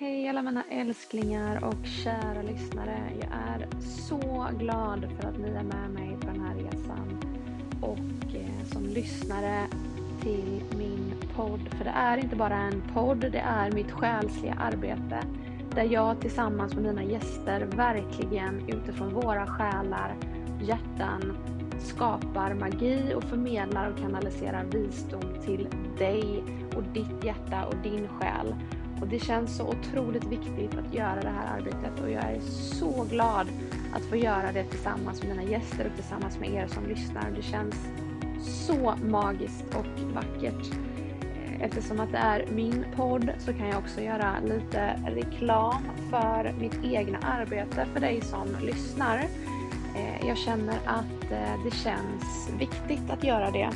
Hej alla mina älsklingar och kära lyssnare. Jag är så glad för att ni är med mig på den här resan och eh, som lyssnare till min podd. För det är inte bara en podd, det är mitt själsliga arbete där jag tillsammans med mina gäster verkligen utifrån våra själar, hjärtan skapar magi och förmedlar och kanaliserar visdom till dig och ditt hjärta och din själ. Och det känns så otroligt viktigt att göra det här arbetet och jag är så glad att få göra det tillsammans med mina gäster och tillsammans med er som lyssnar. Det känns så magiskt och vackert. Eh, Eftersom att det är min podd så kan jag också göra lite reklam för mitt egna arbete för dig som lyssnar. Eh, jag känner att eh, det känns viktigt att göra det.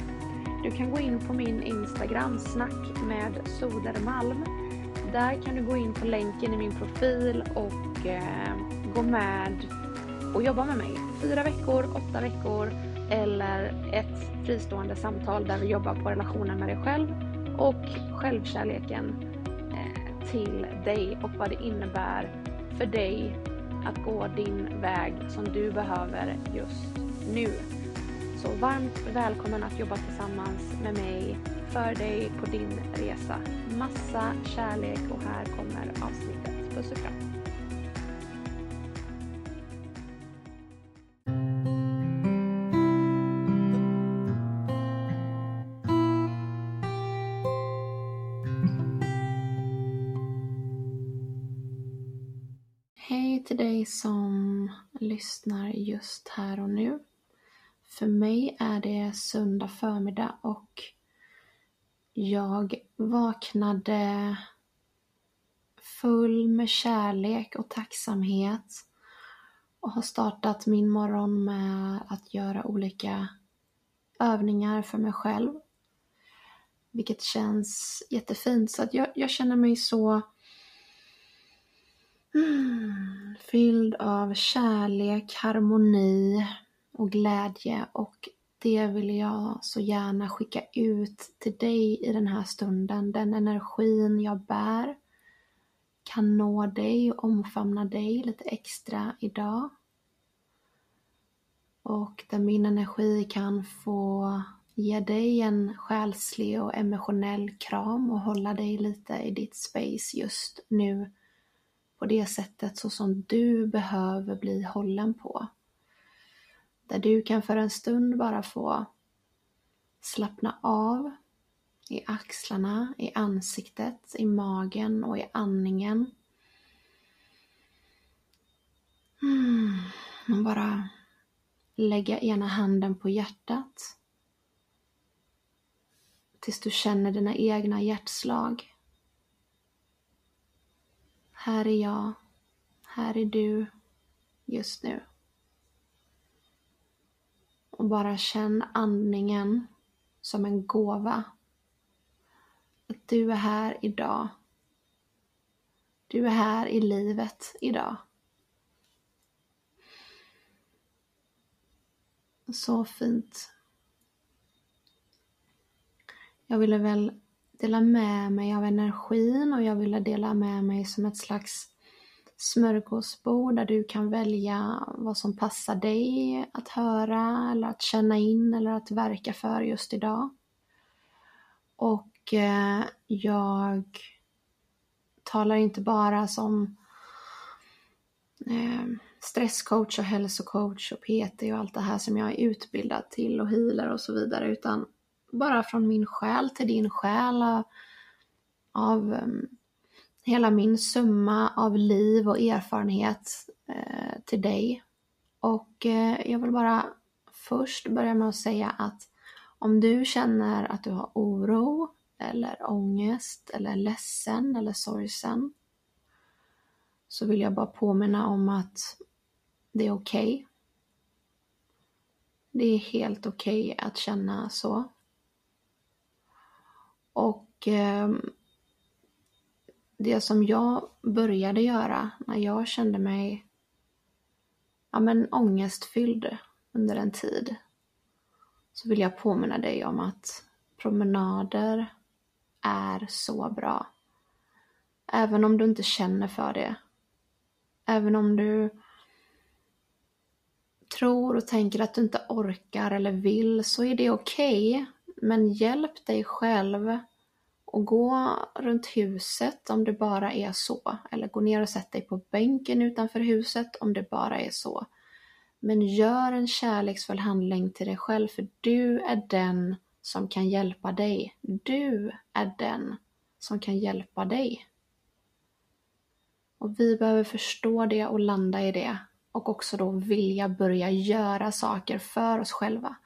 Du kan gå in på min Instagram, snack med Sodermalm. Där kan du gå in på länken i min profil och eh, gå med och jobba med mig. Fyra veckor, åtta veckor eller ett fristående samtal där vi jobbar på relationen med dig själv och självkärleken eh, till dig och vad det innebär för dig att gå din väg som du behöver just nu. Så varmt välkommen att jobba tillsammans med mig för dig på din resa. Massa kärlek och här kommer avsnittet. Puss och kram. Hej till dig som lyssnar just här och nu. För mig är det söndag förmiddag och jag vaknade full med kärlek och tacksamhet och har startat min morgon med att göra olika övningar för mig själv. Vilket känns jättefint. Så att jag, jag känner mig så mm, fylld av kärlek, harmoni och glädje och det vill jag så gärna skicka ut till dig i den här stunden. Den energin jag bär kan nå dig och omfamna dig lite extra idag. Och där min energi kan få ge dig en själslig och emotionell kram och hålla dig lite i ditt space just nu på det sättet så som du behöver bli hållen på. Där du kan för en stund bara få slappna av i axlarna, i ansiktet, i magen och i andningen. Mm. Och bara lägga ena handen på hjärtat tills du känner dina egna hjärtslag. Här är jag, här är du just nu. Och bara känn andningen som en gåva. Att du är här idag. Du är här i livet idag. Så fint. Jag ville väl dela med mig av energin och jag ville dela med mig som ett slags smörgåsbord där du kan välja vad som passar dig att höra eller att känna in eller att verka för just idag. Och eh, jag talar inte bara som eh, stresscoach och hälsocoach och PT och allt det här som jag är utbildad till och healer och så vidare utan bara från min själ till din själ av, av eh, hela min summa av liv och erfarenhet eh, till dig. Och eh, jag vill bara först börja med att säga att om du känner att du har oro eller ångest eller ledsen eller sorgsen så vill jag bara påminna om att det är okej. Okay. Det är helt okej okay att känna så. Och eh, det som jag började göra när jag kände mig ja, men ångestfylld under en tid så vill jag påminna dig om att promenader är så bra. Även om du inte känner för det. Även om du tror och tänker att du inte orkar eller vill så är det okej. Okay. Men hjälp dig själv och gå runt huset om det bara är så. Eller gå ner och sätt dig på bänken utanför huset om det bara är så. Men gör en kärleksfull handling till dig själv för du är den som kan hjälpa dig. Du är den som kan hjälpa dig. Och vi behöver förstå det och landa i det och också då vilja börja göra saker för oss själva.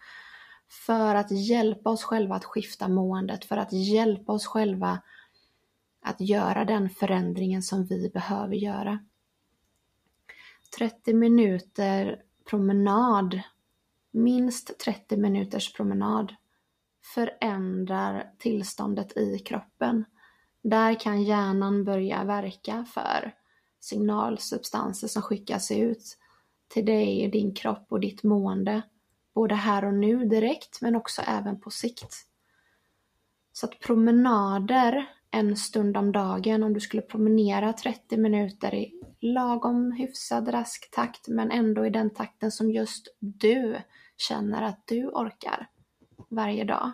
För att hjälpa oss själva att skifta måendet, för att hjälpa oss själva att göra den förändringen som vi behöver göra. 30 minuter promenad, minst 30 minuters promenad, förändrar tillståndet i kroppen. Där kan hjärnan börja verka för signalsubstanser som skickas ut till dig, din kropp och ditt mående. Både här och nu direkt men också även på sikt. Så att promenader en stund om dagen, om du skulle promenera 30 minuter i lagom hyfsad rask takt men ändå i den takten som just du känner att du orkar varje dag.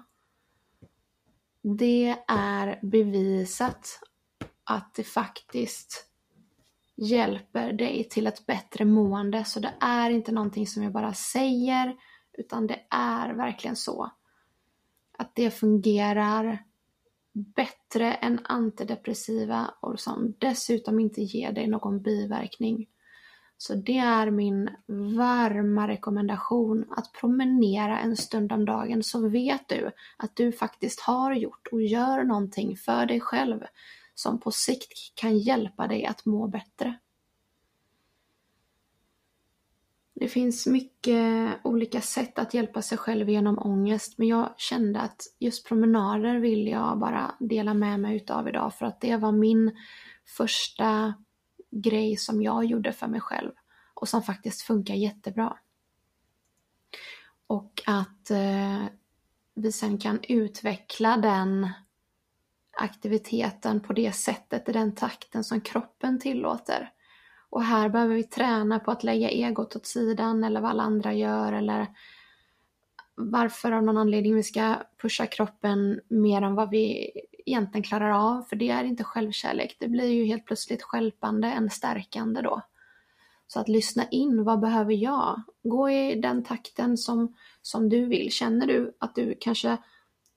Det är bevisat att det faktiskt hjälper dig till ett bättre mående. Så det är inte någonting som jag bara säger, utan det är verkligen så. Att det fungerar bättre än antidepressiva och som dessutom inte ger dig någon biverkning. Så det är min varma rekommendation att promenera en stund om dagen så vet du att du faktiskt har gjort och gör någonting för dig själv som på sikt kan hjälpa dig att må bättre. Det finns mycket olika sätt att hjälpa sig själv genom ångest men jag kände att just promenader vill jag bara dela med mig utav idag för att det var min första grej som jag gjorde för mig själv och som faktiskt funkar jättebra. Och att eh, vi sen kan utveckla den aktiviteten på det sättet, i den takten som kroppen tillåter. Och här behöver vi träna på att lägga egot åt sidan eller vad alla andra gör eller varför av någon anledning vi ska pusha kroppen mer än vad vi egentligen klarar av, för det är inte självkärlek. Det blir ju helt plötsligt skälpande än stärkande då. Så att lyssna in, vad behöver jag? Gå i den takten som, som du vill. Känner du att du kanske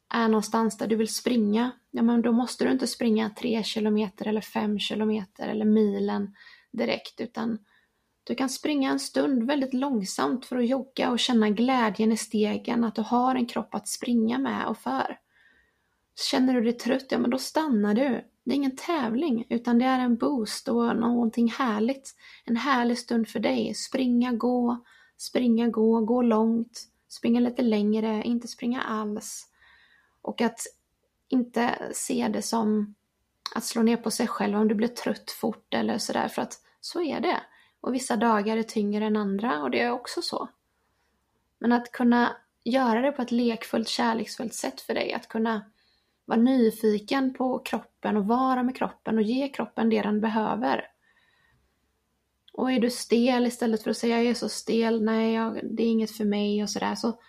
är någonstans där du vill springa, ja men då måste du inte springa 3 kilometer eller 5 kilometer eller milen direkt utan du kan springa en stund väldigt långsamt för att jogga och känna glädjen i stegen, att du har en kropp att springa med och för. Känner du dig trött, ja men då stannar du. Det är ingen tävling, utan det är en boost och någonting härligt. En härlig stund för dig. Springa, gå, springa, gå, gå långt, springa lite längre, inte springa alls. Och att inte se det som att slå ner på sig själv om du blir trött fort eller sådär, för att så är det. Och vissa dagar är tyngre än andra och det är också så. Men att kunna göra det på ett lekfullt, kärleksfullt sätt för dig, att kunna vara nyfiken på kroppen och vara med kroppen och ge kroppen det den behöver. Och är du stel istället för att säga jag är så stel, nej jag, det är inget för mig och sådär, så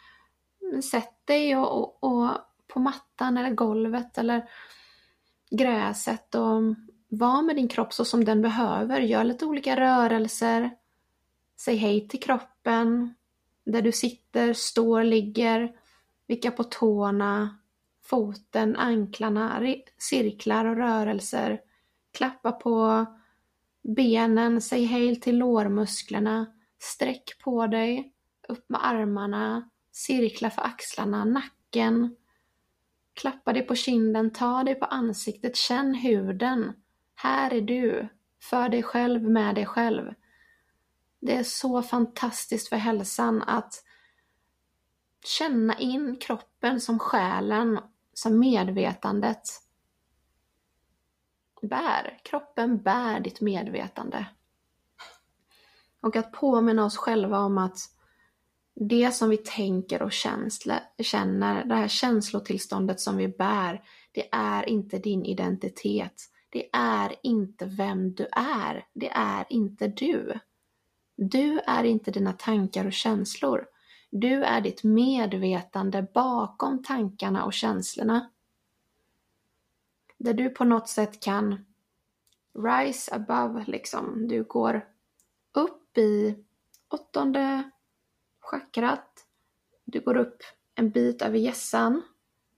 sätt dig och, och, och på mattan eller golvet eller gräset och var med din kropp så som den behöver. Gör lite olika rörelser. Säg hej till kroppen. Där du sitter, står, ligger. Vicka på tårna, foten, anklarna, cirklar och rörelser. Klappa på benen, säg hej till lårmusklerna. Sträck på dig, upp med armarna, cirkla för axlarna, nacken. Klappa dig på kinden, ta dig på ansiktet, känn huden. Här är du, för dig själv, med dig själv. Det är så fantastiskt för hälsan att känna in kroppen som själen, som medvetandet bär. Kroppen bär ditt medvetande. Och att påminna oss själva om att det som vi tänker och känner, det här känslotillståndet som vi bär, det är inte din identitet det är inte vem du är. Det är inte du. Du är inte dina tankar och känslor. Du är ditt medvetande bakom tankarna och känslorna. Där du på något sätt kan rise above, liksom. Du går upp i åttonde chakrat. Du går upp en bit över gässan.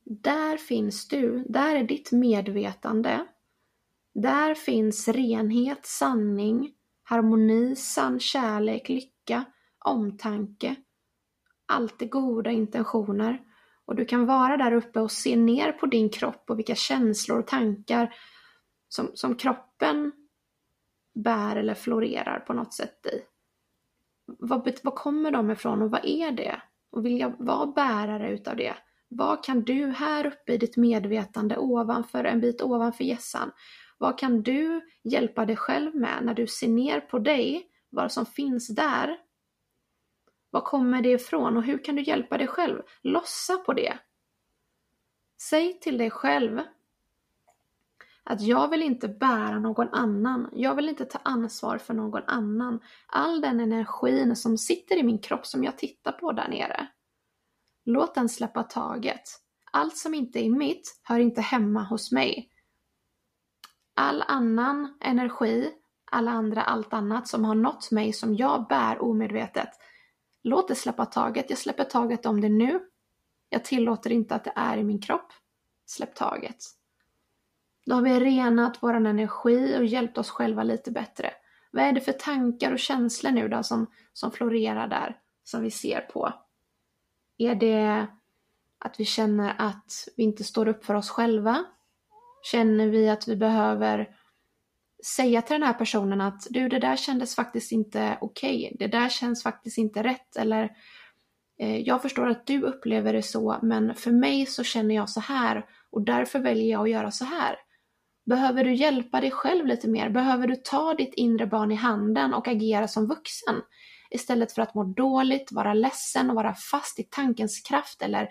Där finns du. Där är ditt medvetande. Där finns renhet, sanning, harmoni, sann kärlek, lycka, omtanke. alltid goda intentioner. Och du kan vara där uppe och se ner på din kropp och vilka känslor och tankar som, som kroppen bär eller florerar på något sätt i. Vad, vad kommer de ifrån och vad är det? Och vill jag vara bärare utav det? Vad kan du här uppe i ditt medvetande ovanför, en bit ovanför gässan, vad kan du hjälpa dig själv med när du ser ner på dig, vad som finns där? Var kommer det ifrån och hur kan du hjälpa dig själv? Lossa på det. Säg till dig själv att jag vill inte bära någon annan. Jag vill inte ta ansvar för någon annan. All den energin som sitter i min kropp som jag tittar på där nere. Låt den släppa taget. Allt som inte är mitt hör inte hemma hos mig. All annan energi, alla andra, allt annat som har nått mig som jag bär omedvetet. Låt det släppa taget. Jag släpper taget om det nu. Jag tillåter inte att det är i min kropp. Släpp taget. Då har vi renat vår energi och hjälpt oss själva lite bättre. Vad är det för tankar och känslor nu då som, som florerar där, som vi ser på? Är det att vi känner att vi inte står upp för oss själva? Känner vi att vi behöver säga till den här personen att du, det där kändes faktiskt inte okej, okay. det där känns faktiskt inte rätt eller eh, jag förstår att du upplever det så, men för mig så känner jag så här och därför väljer jag att göra så här. Behöver du hjälpa dig själv lite mer? Behöver du ta ditt inre barn i handen och agera som vuxen? Istället för att må dåligt, vara ledsen och vara fast i tankens kraft eller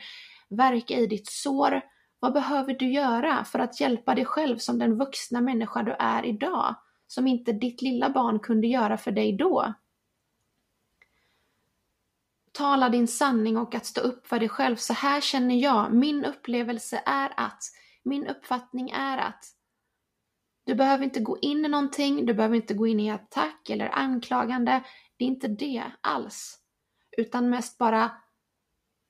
verka i ditt sår. Vad behöver du göra för att hjälpa dig själv som den vuxna människa du är idag? Som inte ditt lilla barn kunde göra för dig då? Tala din sanning och att stå upp för dig själv. Så här känner jag. Min upplevelse är att. Min uppfattning är att. Du behöver inte gå in i någonting, du behöver inte gå in i attack eller anklagande. Det är inte det alls. Utan mest bara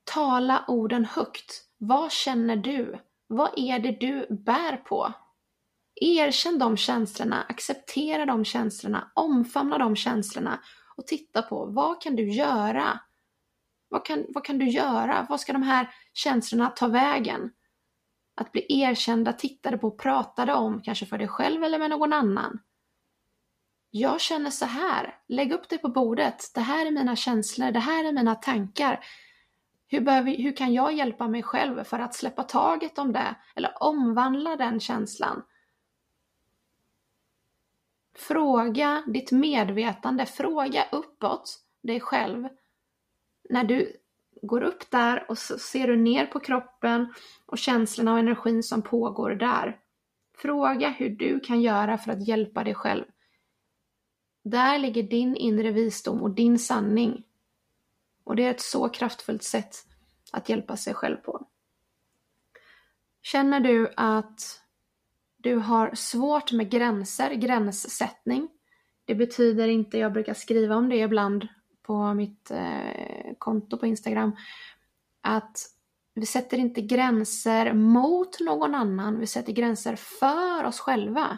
tala orden högt. Vad känner du? Vad är det du bär på? Erkänn de känslorna, acceptera de känslorna, omfamna de känslorna och titta på vad kan du göra? Vad kan, vad kan du göra? Vad ska de här känslorna ta vägen? Att bli erkända, tittade på, pratade om, kanske för dig själv eller med någon annan. Jag känner så här. Lägg upp det på bordet. Det här är mina känslor, det här är mina tankar. Hur, behöver, hur kan jag hjälpa mig själv för att släppa taget om det eller omvandla den känslan? Fråga ditt medvetande, fråga uppåt dig själv. När du går upp där och så ser du ner på kroppen och känslorna och energin som pågår där. Fråga hur du kan göra för att hjälpa dig själv. Där ligger din inre visdom och din sanning. Och det är ett så kraftfullt sätt att hjälpa sig själv på. Känner du att du har svårt med gränser, gränssättning. Det betyder inte, jag brukar skriva om det ibland på mitt eh, konto på Instagram, att vi sätter inte gränser mot någon annan, vi sätter gränser för oss själva.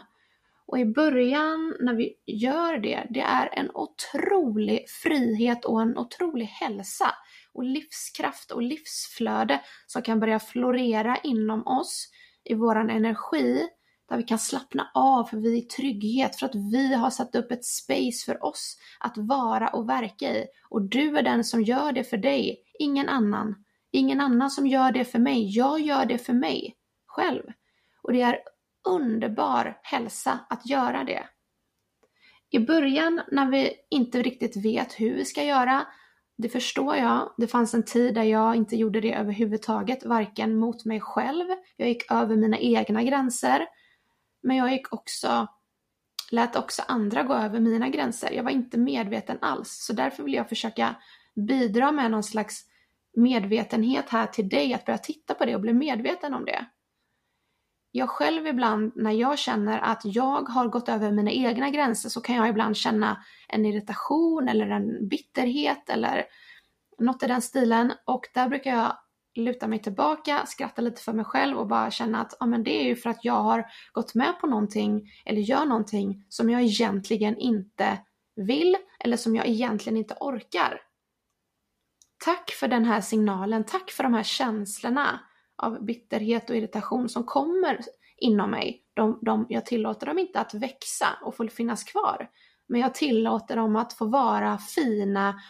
Och i början när vi gör det, det är en otrolig frihet och en otrolig hälsa och livskraft och livsflöde som kan börja florera inom oss i våran energi där vi kan slappna av för vi är i trygghet för att vi har satt upp ett space för oss att vara och verka i. Och du är den som gör det för dig, ingen annan. Ingen annan som gör det för mig, jag gör det för mig själv. Och det är underbar hälsa att göra det. I början när vi inte riktigt vet hur vi ska göra, det förstår jag. Det fanns en tid där jag inte gjorde det överhuvudtaget, varken mot mig själv, jag gick över mina egna gränser Men jag gick också, lät också andra gå över mina gränser. Jag var inte medveten alls. Så därför vill jag försöka bidra med någon slags medvetenhet här till dig, att börja titta på det och bli medveten om det. Jag själv ibland, när jag känner att jag har gått över mina egna gränser, så kan jag ibland känna en irritation eller en bitterhet eller något i den stilen. Och där brukar jag luta mig tillbaka, skratta lite för mig själv och bara känna att ja, men det är ju för att jag har gått med på någonting eller gör någonting som jag egentligen inte vill eller som jag egentligen inte orkar. Tack för den här signalen, tack för de här känslorna av bitterhet och irritation som kommer inom mig. De, de, jag tillåter dem inte att växa och få finnas kvar. Men jag tillåter dem att få vara fina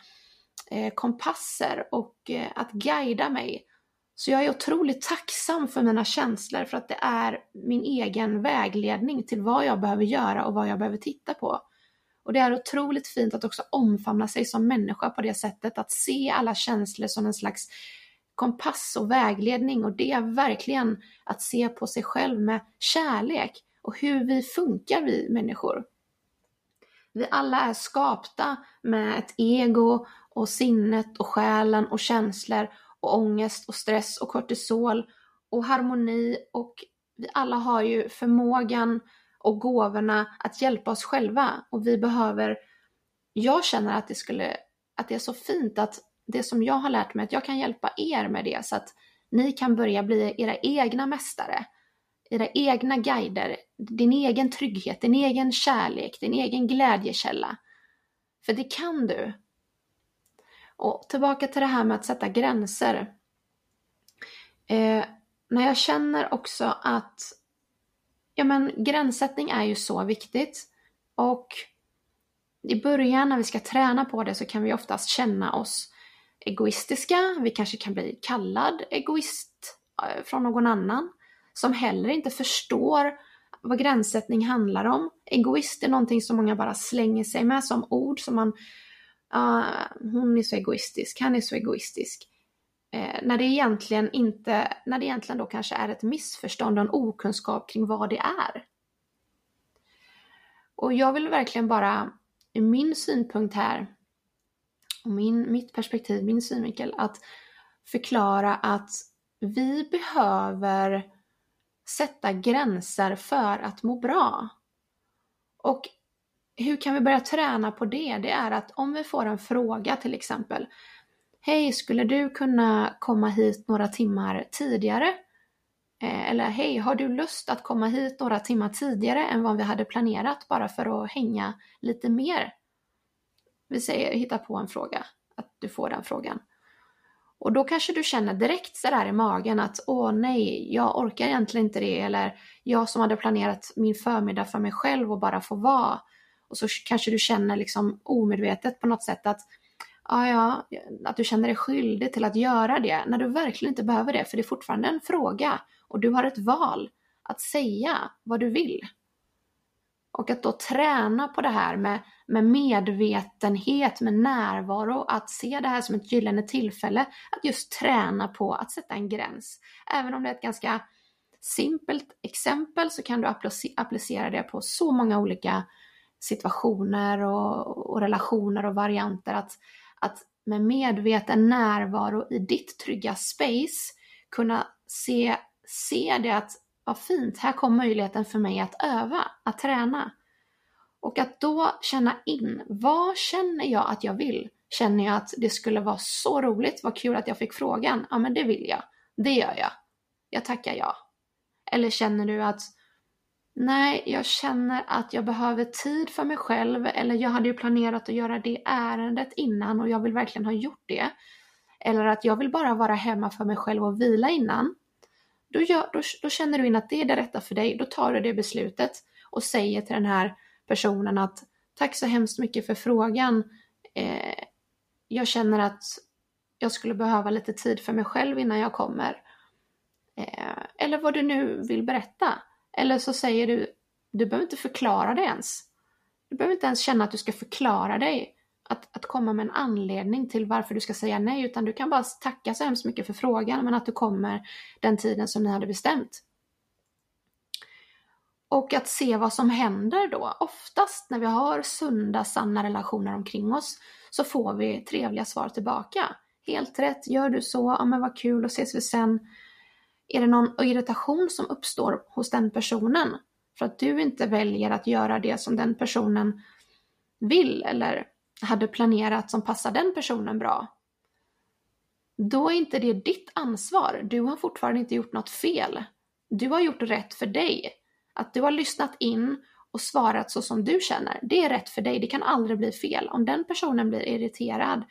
eh, kompasser och eh, att guida mig. Så jag är otroligt tacksam för mina känslor för att det är min egen vägledning till vad jag behöver göra och vad jag behöver titta på. Och det är otroligt fint att också omfamna sig som människa på det sättet, att se alla känslor som en slags kompass och vägledning och det är verkligen att se på sig själv med kärlek och hur vi funkar vi människor. Vi alla är skapta med ett ego och sinnet och själen och känslor och ångest och stress och kortisol och harmoni och vi alla har ju förmågan och gåvorna att hjälpa oss själva och vi behöver, jag känner att det skulle, att det är så fint att det som jag har lärt mig, att jag kan hjälpa er med det så att ni kan börja bli era egna mästare, era egna guider, din egen trygghet, din egen kärlek, din egen glädjekälla. För det kan du. Och tillbaka till det här med att sätta gränser. Eh, när jag känner också att ja, men gränssättning är ju så viktigt. Och i början när vi ska träna på det så kan vi oftast känna oss egoistiska. Vi kanske kan bli kallad egoist eh, från någon annan som heller inte förstår vad gränssättning handlar om. Egoist är någonting som många bara slänger sig med som ord som man, uh, hon är så egoistisk, han är så egoistisk. Eh, när det egentligen inte, när det egentligen då kanske är ett missförstånd och en okunskap kring vad det är. Och jag vill verkligen bara, i min synpunkt här, och min, mitt perspektiv, min synvinkel, att förklara att vi behöver sätta gränser för att må bra. Och hur kan vi börja träna på det? Det är att om vi får en fråga till exempel, Hej, skulle du kunna komma hit några timmar tidigare? Eh, eller hej, har du lust att komma hit några timmar tidigare än vad vi hade planerat bara för att hänga lite mer? Vi säger, hitta på en fråga, att du får den frågan. Och då kanske du känner direkt sådär i magen att åh nej, jag orkar egentligen inte det eller jag som hade planerat min förmiddag för mig själv och bara få vara. Och så kanske du känner liksom omedvetet på något sätt att ja, ja, att du känner dig skyldig till att göra det när du verkligen inte behöver det, för det är fortfarande en fråga och du har ett val att säga vad du vill. Och att då träna på det här med, med medvetenhet, med närvaro, att se det här som ett gyllene tillfälle, att just träna på att sätta en gräns. Även om det är ett ganska simpelt exempel så kan du applicera det på så många olika situationer och, och relationer och varianter. Att, att med medveten närvaro i ditt trygga space kunna se, se det att vad fint, här kom möjligheten för mig att öva, att träna. Och att då känna in, vad känner jag att jag vill? Känner jag att det skulle vara så roligt, vad kul att jag fick frågan? Ja men det vill jag, det gör jag. Jag tackar ja. Eller känner du att Nej, jag känner att jag behöver tid för mig själv eller jag hade ju planerat att göra det ärendet innan och jag vill verkligen ha gjort det. Eller att jag vill bara vara hemma för mig själv och vila innan. Då, gör, då, då känner du in att det är det rätta för dig. Då tar du det beslutet och säger till den här personen att tack så hemskt mycket för frågan. Eh, jag känner att jag skulle behöva lite tid för mig själv innan jag kommer. Eh, eller vad du nu vill berätta. Eller så säger du, du behöver inte förklara det ens. Du behöver inte ens känna att du ska förklara dig. Att, att komma med en anledning till varför du ska säga nej, utan du kan bara tacka så hemskt mycket för frågan, men att du kommer den tiden som ni hade bestämt. Och att se vad som händer då. Oftast när vi har sunda, sanna relationer omkring oss så får vi trevliga svar tillbaka. Helt rätt, gör du så, ja men vad kul, och ses vi sen. Är det någon irritation som uppstår hos den personen för att du inte väljer att göra det som den personen vill eller hade planerat som passar den personen bra? Då är inte det ditt ansvar. Du har fortfarande inte gjort något fel. Du har gjort rätt för dig. Att du har lyssnat in och svarat så som du känner, det är rätt för dig. Det kan aldrig bli fel. Om den personen blir irriterad,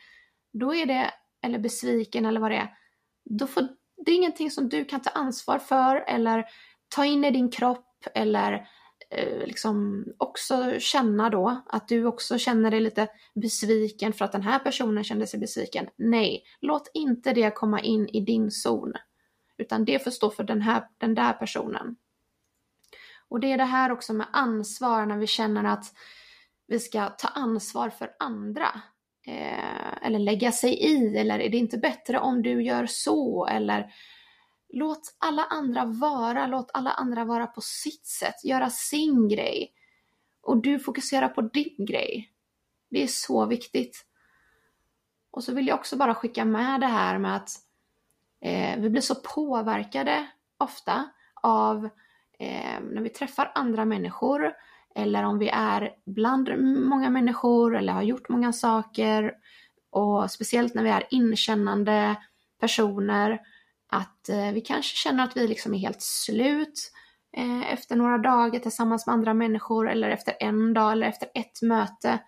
då är det, eller besviken eller vad det är, då får, det är ingenting som du kan ta ansvar för eller ta in i din kropp eller Eh, liksom också känna då att du också känner dig lite besviken för att den här personen kände sig besviken. Nej, låt inte det komma in i din zon. Utan det får stå för den, här, den där personen. Och det är det här också med ansvar när vi känner att vi ska ta ansvar för andra. Eh, eller lägga sig i, eller är det inte bättre om du gör så? Eller låt alla andra vara, låt alla andra vara på sitt sätt, göra sin grej. Och du fokuserar på din grej. Det är så viktigt. Och så vill jag också bara skicka med det här med att eh, vi blir så påverkade ofta av eh, när vi träffar andra människor eller om vi är bland många människor eller har gjort många saker och speciellt när vi är inkännande personer att eh, vi kanske känner att vi liksom är helt slut eh, efter några dagar tillsammans med andra människor eller efter en dag eller efter ett möte.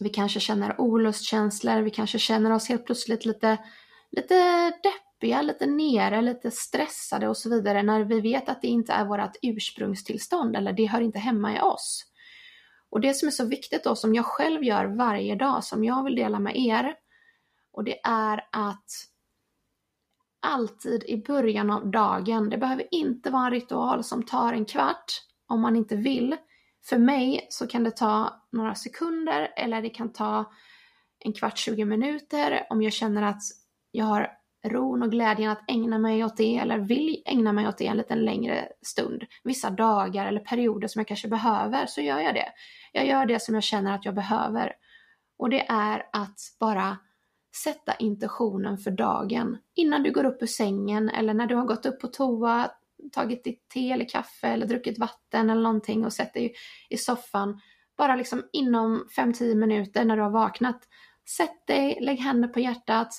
Vi kanske känner olustkänslor, vi kanske känner oss helt plötsligt lite, lite deppiga, lite nere, lite stressade och så vidare när vi vet att det inte är vårt ursprungstillstånd eller det hör inte hemma i oss. Och det som är så viktigt då, som jag själv gör varje dag, som jag vill dela med er, och det är att alltid i början av dagen, det behöver inte vara en ritual som tar en kvart om man inte vill. För mig så kan det ta några sekunder eller det kan ta en kvart, 20 minuter om jag känner att jag har ron och glädjen att ägna mig åt det eller vill ägna mig åt det en liten längre stund. Vissa dagar eller perioder som jag kanske behöver så gör jag det. Jag gör det som jag känner att jag behöver. Och det är att bara sätta intentionen för dagen innan du går upp ur sängen eller när du har gått upp på toa, tagit ditt te eller kaffe eller druckit vatten eller någonting och sätter dig i soffan. Bara liksom inom 5-10 minuter när du har vaknat. Sätt dig, lägg händer på hjärtat,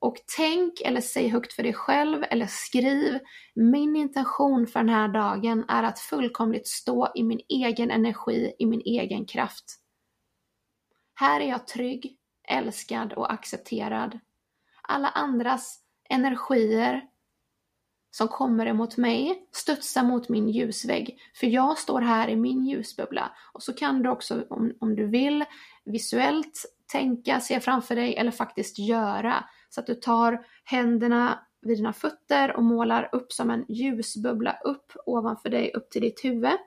och tänk eller säg högt för dig själv eller skriv. Min intention för den här dagen är att fullkomligt stå i min egen energi, i min egen kraft. Här är jag trygg, älskad och accepterad. Alla andras energier som kommer emot mig studsar mot min ljusvägg. För jag står här i min ljusbubbla. Och så kan du också, om, om du vill, visuellt tänka, se framför dig eller faktiskt göra. Så att du tar händerna vid dina fötter och målar upp som en ljusbubbla upp ovanför dig, upp till ditt huvud.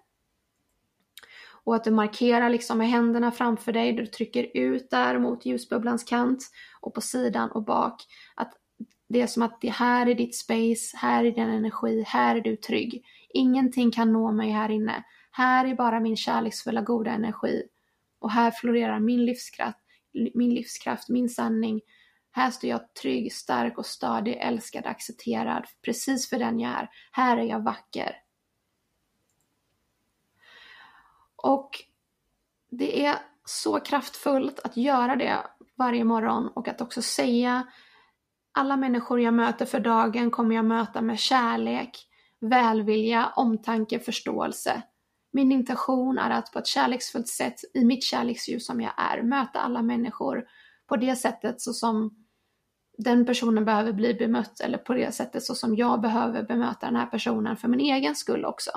Och att du markerar liksom med händerna framför dig, du trycker ut där mot ljusbubblans kant och på sidan och bak. Att det är som att det här är ditt space, här är din energi, här är du trygg. Ingenting kan nå mig här inne. Här är bara min kärleksfulla goda energi. Och här florerar min livskraft, min livskraft, min sanning, här står jag trygg, stark och stadig, älskad, accepterad, precis för den jag är. Här är jag vacker. Och det är så kraftfullt att göra det varje morgon och att också säga alla människor jag möter för dagen kommer jag möta med kärlek, välvilja, omtanke, förståelse. Min intention är att på ett kärleksfullt sätt, i mitt kärleksljus som jag är, möta alla människor på det sättet så som den personen behöver bli bemött eller på det sättet så som jag behöver bemöta den här personen för min egen skull också.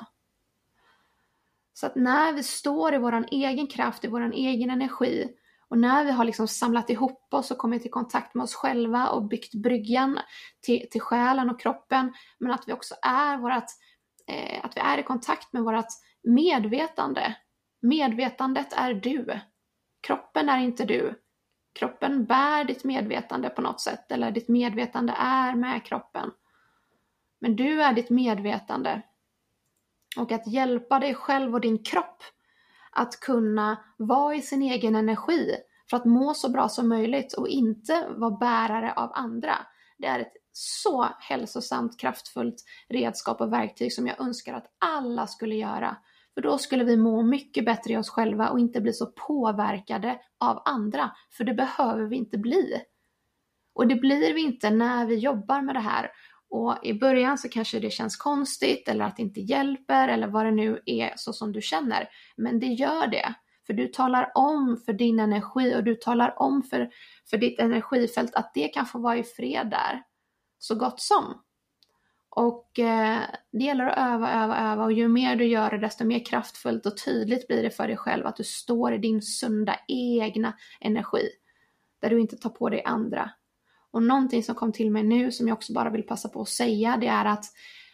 Så att när vi står i våran egen kraft, i våran egen energi och när vi har liksom samlat ihop oss och kommit i kontakt med oss själva och byggt bryggan till, till själen och kroppen, men att vi också är vårat, eh, att vi är i kontakt med vårat medvetande. Medvetandet är du. Kroppen är inte du. Kroppen bär ditt medvetande på något sätt, eller ditt medvetande är med kroppen. Men du är ditt medvetande. Och att hjälpa dig själv och din kropp att kunna vara i sin egen energi för att må så bra som möjligt och inte vara bärare av andra. Det är ett så hälsosamt, kraftfullt redskap och verktyg som jag önskar att alla skulle göra. För då skulle vi må mycket bättre i oss själva och inte bli så påverkade av andra. För det behöver vi inte bli. Och det blir vi inte när vi jobbar med det här. Och i början så kanske det känns konstigt eller att det inte hjälper eller vad det nu är så som du känner. Men det gör det. För du talar om för din energi och du talar om för, för ditt energifält att det kan få vara i fred där. Så gott som. Och eh, det gäller att öva, öva, öva och ju mer du gör det desto mer kraftfullt och tydligt blir det för dig själv att du står i din sunda egna energi. Där du inte tar på dig andra. Och någonting som kom till mig nu som jag också bara vill passa på att säga det är att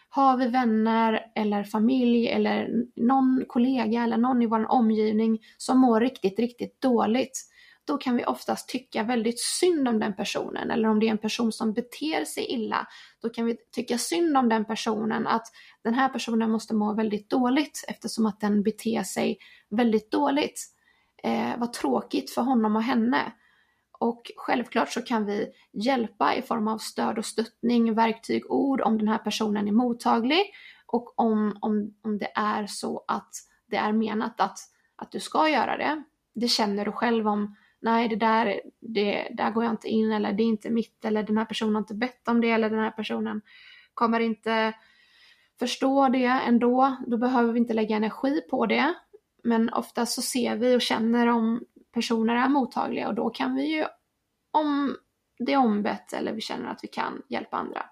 har vi vänner eller familj eller någon kollega eller någon i vår omgivning som mår riktigt, riktigt dåligt, då kan vi oftast tycka väldigt synd om den personen. Eller om det är en person som beter sig illa, då kan vi tycka synd om den personen, att den här personen måste må väldigt dåligt eftersom att den beter sig väldigt dåligt. Eh, vad tråkigt för honom och henne. Och självklart så kan vi hjälpa i form av stöd och stöttning, verktyg, ord om den här personen är mottaglig och om, om, om det är så att det är menat att, att du ska göra det. Det känner du själv om, nej det där, det, där går jag inte in eller det är inte mitt eller den här personen har inte bett om det eller den här personen kommer inte förstå det ändå. Då behöver vi inte lägga energi på det. Men ofta så ser vi och känner om personer är mottagliga och då kan vi ju, om det är ombett eller vi känner att vi kan, hjälpa andra.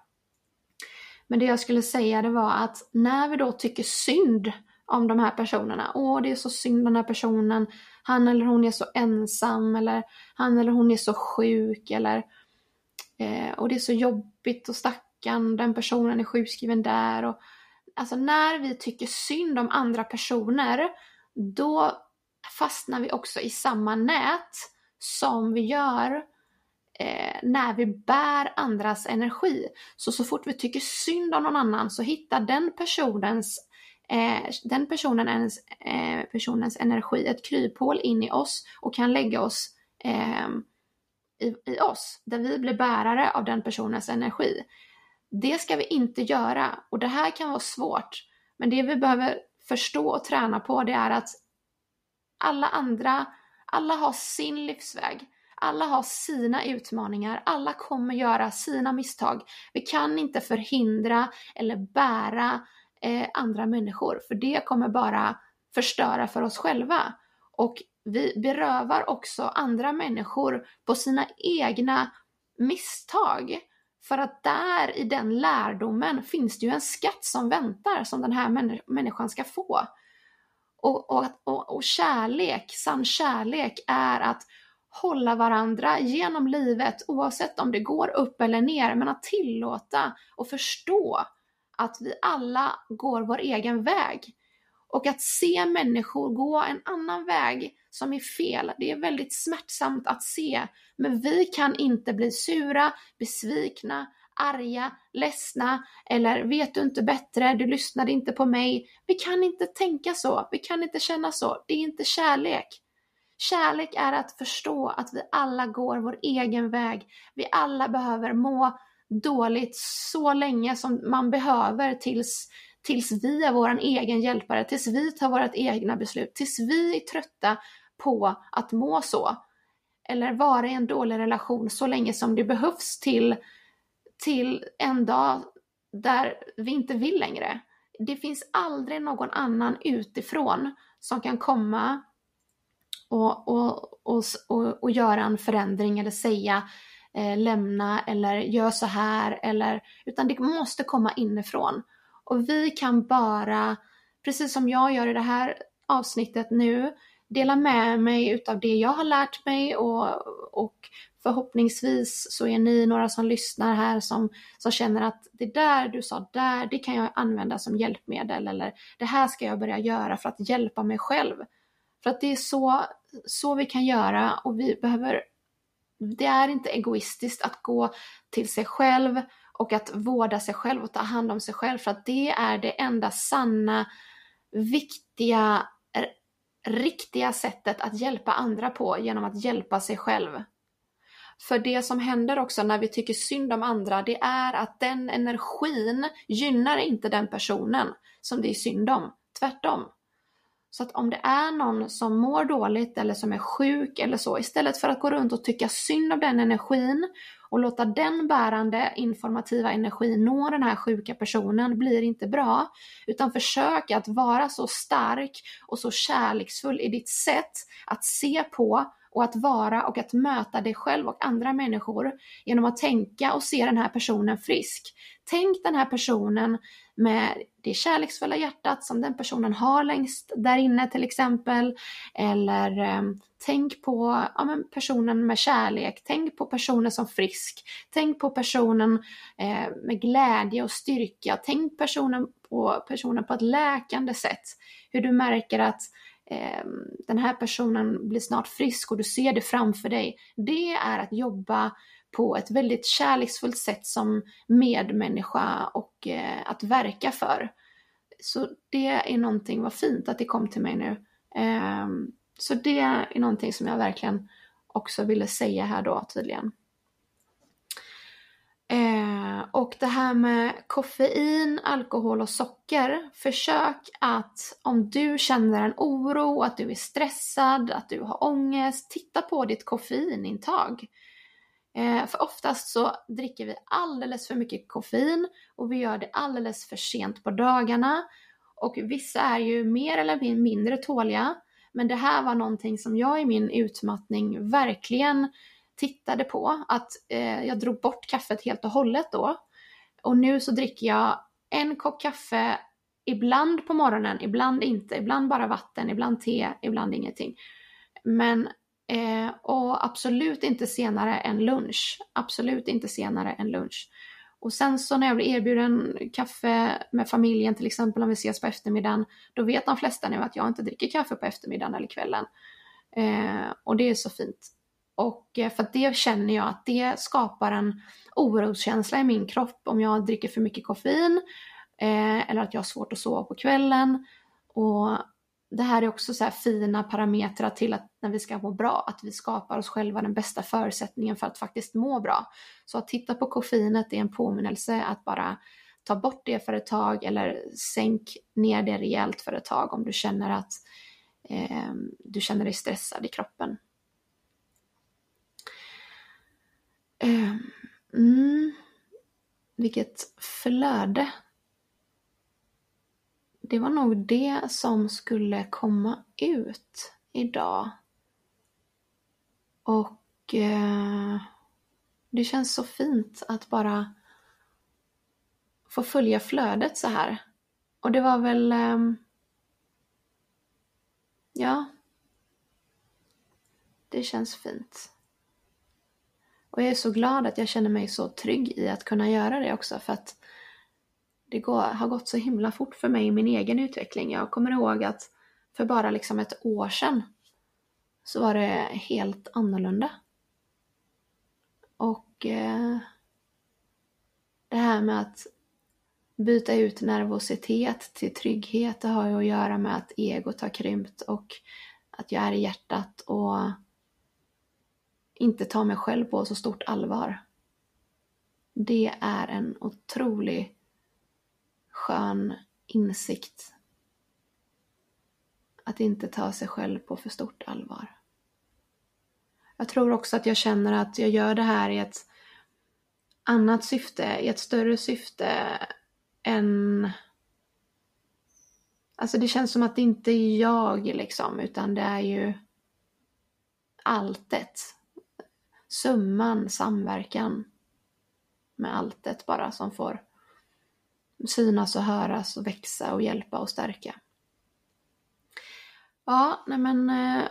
Men det jag skulle säga det var att när vi då tycker synd om de här personerna, åh det är så synd den här personen, han eller hon är så ensam eller han eller hon är så sjuk eller eh, och det är så jobbigt och stackarn, den personen är sjukskriven där och alltså när vi tycker synd om andra personer då fastnar vi också i samma nät som vi gör eh, när vi bär andras energi. Så så fort vi tycker synd om någon annan så hittar den personens eh, den personens, eh, personens energi ett kryphål in i oss och kan lägga oss eh, i, i oss, där vi blir bärare av den personens energi. Det ska vi inte göra och det här kan vara svårt. Men det vi behöver förstå och träna på det är att alla andra, alla har sin livsväg. Alla har sina utmaningar, alla kommer göra sina misstag. Vi kan inte förhindra eller bära eh, andra människor, för det kommer bara förstöra för oss själva. Och vi berövar också andra människor på sina egna misstag. För att där i den lärdomen finns det ju en skatt som väntar som den här människan ska få. Och, och, och, och kärlek, sann kärlek är att hålla varandra genom livet oavsett om det går upp eller ner, men att tillåta och förstå att vi alla går vår egen väg. Och att se människor gå en annan väg som är fel, det är väldigt smärtsamt att se. Men vi kan inte bli sura, besvikna, arga, ledsna eller vet du inte bättre, du lyssnade inte på mig. Vi kan inte tänka så, vi kan inte känna så, det är inte kärlek. Kärlek är att förstå att vi alla går vår egen väg. Vi alla behöver må dåligt så länge som man behöver tills, tills vi är vår egen hjälpare, tills vi tar vårt egna beslut, tills vi är trötta på att må så. Eller vara i en dålig relation så länge som det behövs till till en dag där vi inte vill längre. Det finns aldrig någon annan utifrån som kan komma och, och, och, och, och göra en förändring eller säga eh, lämna eller gör så här eller utan det måste komma inifrån. Och vi kan bara, precis som jag gör i det här avsnittet nu, dela med mig utav det jag har lärt mig och, och förhoppningsvis så är ni några som lyssnar här som, som känner att det där du sa där, det kan jag använda som hjälpmedel eller det här ska jag börja göra för att hjälpa mig själv. För att det är så, så vi kan göra och vi behöver, det är inte egoistiskt att gå till sig själv och att vårda sig själv och ta hand om sig själv för att det är det enda sanna viktiga, riktiga sättet att hjälpa andra på genom att hjälpa sig själv. För det som händer också när vi tycker synd om andra, det är att den energin gynnar inte den personen som det är synd om. Tvärtom. Så att om det är någon som mår dåligt eller som är sjuk eller så, istället för att gå runt och tycka synd om den energin och låta den bärande informativa energin nå den här sjuka personen blir inte bra. Utan försök att vara så stark och så kärleksfull i ditt sätt att se på och att vara och att möta dig själv och andra människor genom att tänka och se den här personen frisk. Tänk den här personen med det kärleksfulla hjärtat som den personen har längst där inne till exempel. Eller eh, tänk på ja, men personen med kärlek, tänk på personen som frisk, tänk på personen eh, med glädje och styrka, tänk personen på personen på ett läkande sätt. Hur du märker att Ehm, den här personen blir snart frisk och du ser det framför dig. Det är att jobba på ett väldigt kärleksfullt sätt som medmänniska och eh, att verka för. Så det är någonting, vad fint att det kom till mig nu. Eh, så det är någonting som jag verkligen också ville säga här då tydligen. Eh, och det här med koffein, alkohol och socker. Försök att om du känner en oro, att du är stressad, att du har ångest, titta på ditt koffeinintag. Eh, för oftast så dricker vi alldeles för mycket koffein och vi gör det alldeles för sent på dagarna. Och vissa är ju mer eller mindre tåliga. Men det här var någonting som jag i min utmattning verkligen tittade på. Att eh, jag drog bort kaffet helt och hållet då. Och nu så dricker jag en kopp kaffe ibland på morgonen, ibland inte. Ibland bara vatten, ibland te, ibland ingenting. Men Eh, och absolut inte senare än lunch. Absolut inte senare än lunch. Och sen så när jag blir erbjuden kaffe med familjen till exempel om vi ses på eftermiddagen, då vet de flesta nu att jag inte dricker kaffe på eftermiddagen eller kvällen. Eh, och det är så fint. Och eh, för att det känner jag att det skapar en oroskänsla i min kropp om jag dricker för mycket koffein eh, eller att jag har svårt att sova på kvällen. Och det här är också så fina parametrar till att när vi ska må bra, att vi skapar oss själva den bästa förutsättningen för att faktiskt må bra. Så att titta på koffeinet är en påminnelse att bara ta bort det för ett tag eller sänk ner det rejält för ett tag om du känner att eh, du känner dig stressad i kroppen. Eh, mm, vilket flöde det var nog det som skulle komma ut idag. Och eh, det känns så fint att bara få följa flödet så här. Och det var väl... Eh, ja. Det känns fint. Och jag är så glad att jag känner mig så trygg i att kunna göra det också för att det går, har gått så himla fort för mig i min egen utveckling. Jag kommer ihåg att för bara liksom ett år sedan så var det helt annorlunda. Och eh, det här med att byta ut nervositet till trygghet, det har ju att göra med att egot har krympt och att jag är i hjärtat och inte ta mig själv på så stort allvar. Det är en otrolig skön insikt. Att inte ta sig själv på för stort allvar. Jag tror också att jag känner att jag gör det här i ett annat syfte, i ett större syfte än... Alltså det känns som att det inte är jag liksom, utan det är ju alltet. Summan, samverkan med alltet bara som får synas och höras och växa och hjälpa och stärka. Ja, nej men eh,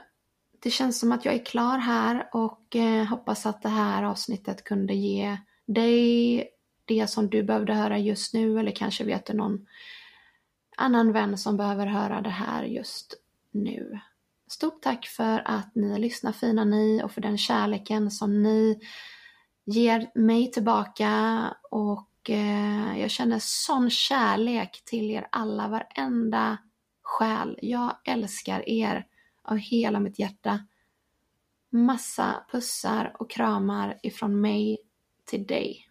det känns som att jag är klar här och eh, hoppas att det här avsnittet kunde ge dig det som du behövde höra just nu eller kanske vet du någon annan vän som behöver höra det här just nu. Stort tack för att ni lyssnar fina ni och för den kärleken som ni ger mig tillbaka och Eh, jag känner sån kärlek till er alla, varenda själ. Jag älskar er av hela mitt hjärta. Massa pussar och kramar ifrån mig till dig.